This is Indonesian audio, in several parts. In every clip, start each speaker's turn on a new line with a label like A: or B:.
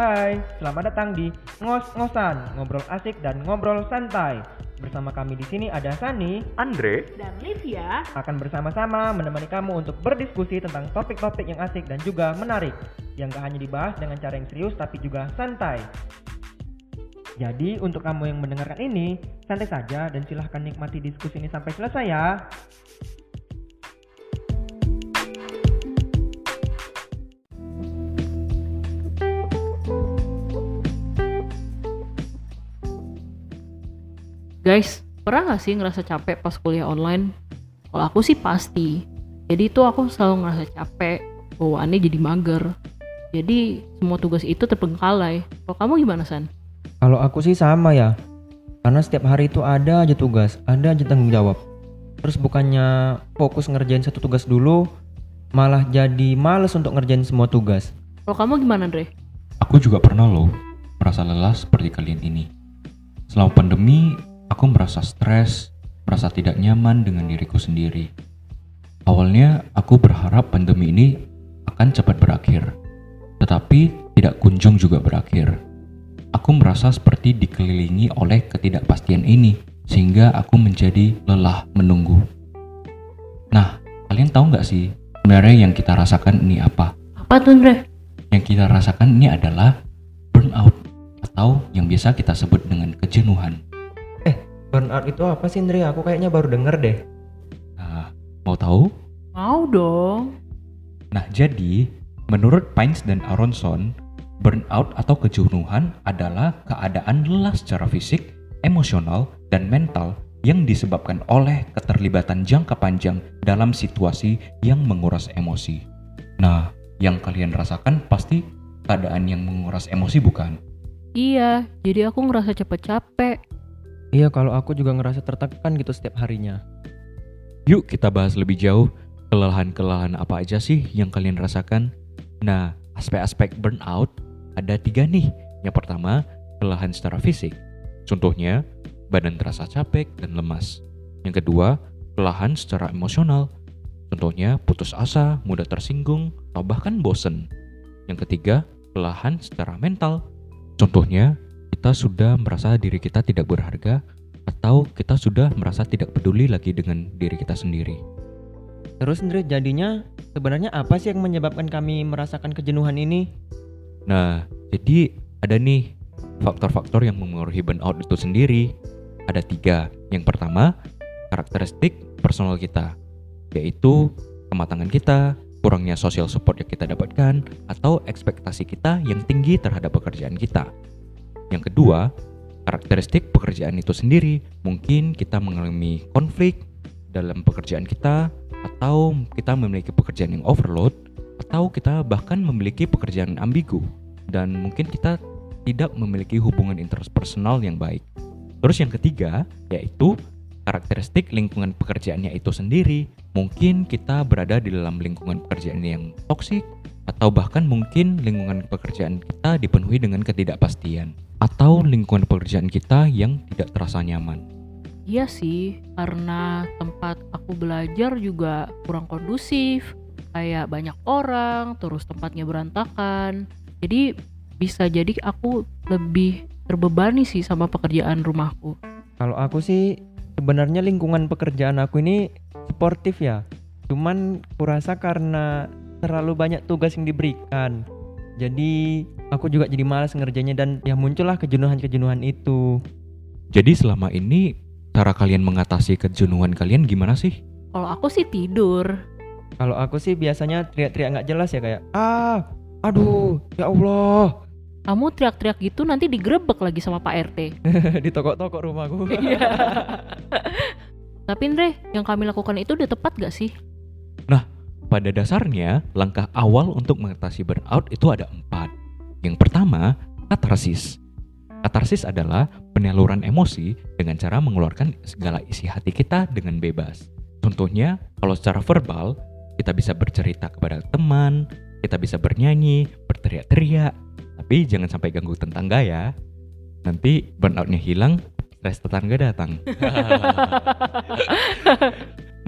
A: Hai, selamat datang di Ngos-ngosan, ngobrol asik dan ngobrol santai. Bersama kami di sini ada Sani,
B: Andre,
C: dan Livia
A: akan bersama-sama menemani kamu untuk berdiskusi tentang topik-topik yang asik dan juga menarik. Yang gak hanya dibahas dengan cara yang serius tapi juga santai. Jadi untuk kamu yang mendengarkan ini, santai saja dan silahkan nikmati diskusi ini sampai selesai ya.
C: Guys, pernah gak sih ngerasa capek pas kuliah online? Kalau aku sih pasti Jadi itu aku selalu ngerasa capek Bawaannya jadi mager Jadi semua tugas itu terbengkalai Kalau kamu gimana San?
A: Kalau aku sih sama ya. Karena setiap hari itu ada aja tugas, ada aja tanggung jawab. Terus bukannya fokus ngerjain satu tugas dulu, malah jadi males untuk ngerjain semua tugas.
C: Kalau kamu gimana Andre?
B: aku juga pernah loh merasa lelah seperti kalian ini. Selama pandemi, aku merasa stres, merasa tidak nyaman dengan diriku sendiri. Awalnya, aku berharap pandemi ini akan cepat berakhir, tetapi tidak kunjung juga berakhir. Aku merasa seperti dikelilingi oleh ketidakpastian ini, sehingga aku menjadi lelah menunggu. Nah, kalian tahu nggak sih sebenarnya yang kita rasakan ini apa?
C: Apa tuh Andre?
B: Yang kita rasakan ini adalah burnout atau yang biasa kita sebut dengan kejenuhan.
A: Burnout itu apa sih Ndri? Aku kayaknya baru denger deh.
B: Nah, mau tahu?
C: Mau dong
B: Nah, jadi menurut Pines dan Aronson, burnout atau kejenuhan adalah keadaan lelah secara fisik, emosional, dan mental yang disebabkan oleh keterlibatan jangka panjang dalam situasi yang menguras emosi. Nah, yang kalian rasakan pasti keadaan yang menguras emosi bukan?
C: Iya, jadi aku ngerasa cepet capek
A: Iya, kalau aku juga ngerasa tertekan gitu setiap harinya.
B: Yuk kita bahas lebih jauh kelelahan-kelelahan apa aja sih yang kalian rasakan. Nah, aspek-aspek burnout ada tiga nih. Yang pertama, kelelahan secara fisik. Contohnya, badan terasa capek dan lemas. Yang kedua, kelelahan secara emosional. Contohnya, putus asa, mudah tersinggung, atau bahkan bosen. Yang ketiga, kelelahan secara mental. Contohnya, kita sudah merasa diri kita tidak berharga atau kita sudah merasa tidak peduli lagi dengan diri kita sendiri.
A: Terus Ndri, jadinya sebenarnya apa sih yang menyebabkan kami merasakan kejenuhan ini?
B: Nah, jadi ada nih faktor-faktor yang mempengaruhi burnout itu sendiri. Ada tiga. Yang pertama, karakteristik personal kita, yaitu kematangan kita, kurangnya social support yang kita dapatkan, atau ekspektasi kita yang tinggi terhadap pekerjaan kita. Yang kedua, karakteristik pekerjaan itu sendiri. Mungkin kita mengalami konflik dalam pekerjaan kita, atau kita memiliki pekerjaan yang overload, atau kita bahkan memiliki pekerjaan ambigu, dan mungkin kita tidak memiliki hubungan interpersonal yang baik. Terus yang ketiga, yaitu karakteristik lingkungan pekerjaannya itu sendiri. Mungkin kita berada di dalam lingkungan pekerjaan yang toksik, atau bahkan mungkin lingkungan pekerjaan kita dipenuhi dengan ketidakpastian, atau lingkungan pekerjaan kita yang tidak terasa nyaman.
C: Iya sih, karena tempat aku belajar juga kurang kondusif Kayak banyak orang, terus tempatnya berantakan Jadi bisa jadi aku lebih terbebani sih sama pekerjaan rumahku
A: Kalau aku sih sebenarnya lingkungan pekerjaan aku ini sportif ya. Cuman kurasa karena terlalu banyak tugas yang diberikan. Jadi aku juga jadi malas ngerjainnya dan ya muncullah kejenuhan-kejenuhan itu.
B: Jadi selama ini cara kalian mengatasi kejenuhan kalian gimana sih?
C: Kalau aku sih tidur
A: Kalau aku sih biasanya teriak-teriak nggak jelas ya kayak ah, aduh, ya Allah
C: Kamu teriak-teriak gitu nanti digerebek lagi sama Pak RT
A: di toko-toko rumahku.
C: Iya. Tapi Andre, yang kami lakukan itu udah tepat gak sih?
B: Pada dasarnya, langkah awal untuk mengatasi burnout itu ada empat. Yang pertama, katarsis. Katarsis adalah penyaluran emosi dengan cara mengeluarkan segala isi hati kita dengan bebas. Contohnya, kalau secara verbal, kita bisa bercerita kepada teman, kita bisa bernyanyi, berteriak-teriak, tapi jangan sampai ganggu tetangga ya. Nanti burnoutnya hilang, stres tetangga datang.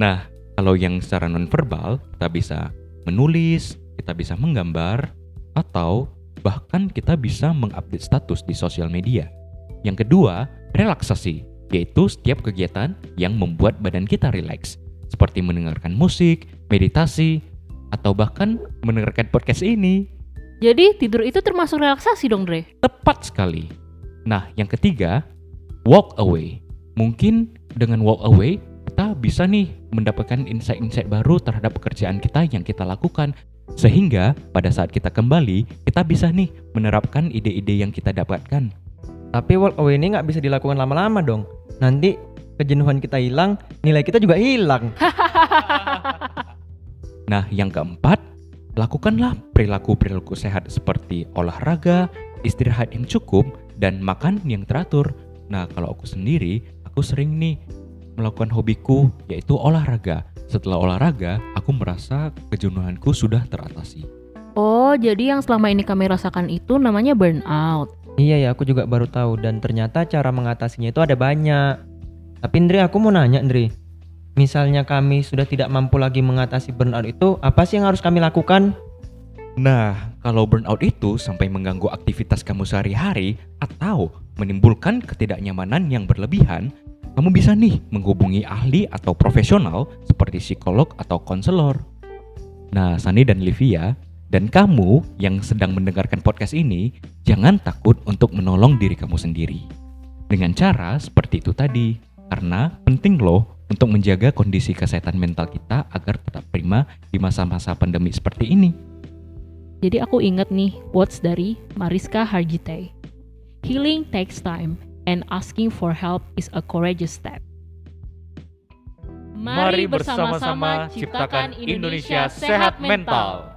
B: nah, kalau yang secara nonverbal, kita bisa menulis, kita bisa menggambar, atau bahkan kita bisa mengupdate status di sosial media. Yang kedua, relaksasi, yaitu setiap kegiatan yang membuat badan kita rileks, seperti mendengarkan musik, meditasi, atau bahkan mendengarkan podcast ini.
C: Jadi tidur itu termasuk relaksasi dong, Dre?
B: Tepat sekali. Nah, yang ketiga, walk away. Mungkin dengan walk away, kita bisa nih mendapatkan insight-insight baru terhadap pekerjaan kita yang kita lakukan sehingga pada saat kita kembali, kita bisa nih menerapkan ide-ide yang kita dapatkan.
A: Tapi walk away ini nggak bisa dilakukan lama-lama dong. Nanti kejenuhan kita hilang, nilai kita juga hilang.
B: Nah, yang keempat, lakukanlah perilaku-perilaku sehat seperti olahraga, istirahat yang cukup, dan makan yang teratur. Nah, kalau aku sendiri, aku sering nih melakukan hobiku yaitu olahraga. Setelah olahraga, aku merasa kejenuhanku sudah teratasi.
C: Oh, jadi yang selama ini kami rasakan itu namanya burnout.
A: Iya ya, aku juga baru tahu dan ternyata cara mengatasinya itu ada banyak. Tapi Indri, aku mau nanya Indri. Misalnya kami sudah tidak mampu lagi mengatasi burnout itu, apa sih yang harus kami lakukan?
B: Nah, kalau burnout itu sampai mengganggu aktivitas kamu sehari-hari atau menimbulkan ketidaknyamanan yang berlebihan, kamu bisa nih menghubungi ahli atau profesional seperti psikolog atau konselor. Nah, Sani dan Livia, dan kamu yang sedang mendengarkan podcast ini, jangan takut untuk menolong diri kamu sendiri. Dengan cara seperti itu tadi, karena penting loh untuk menjaga kondisi kesehatan mental kita agar tetap prima di masa-masa pandemi seperti ini.
C: Jadi aku ingat nih quotes dari Mariska Hargitay. Healing takes time and asking for help is a courageous step.
B: Mari bersama-sama ciptakan Indonesia sehat mental.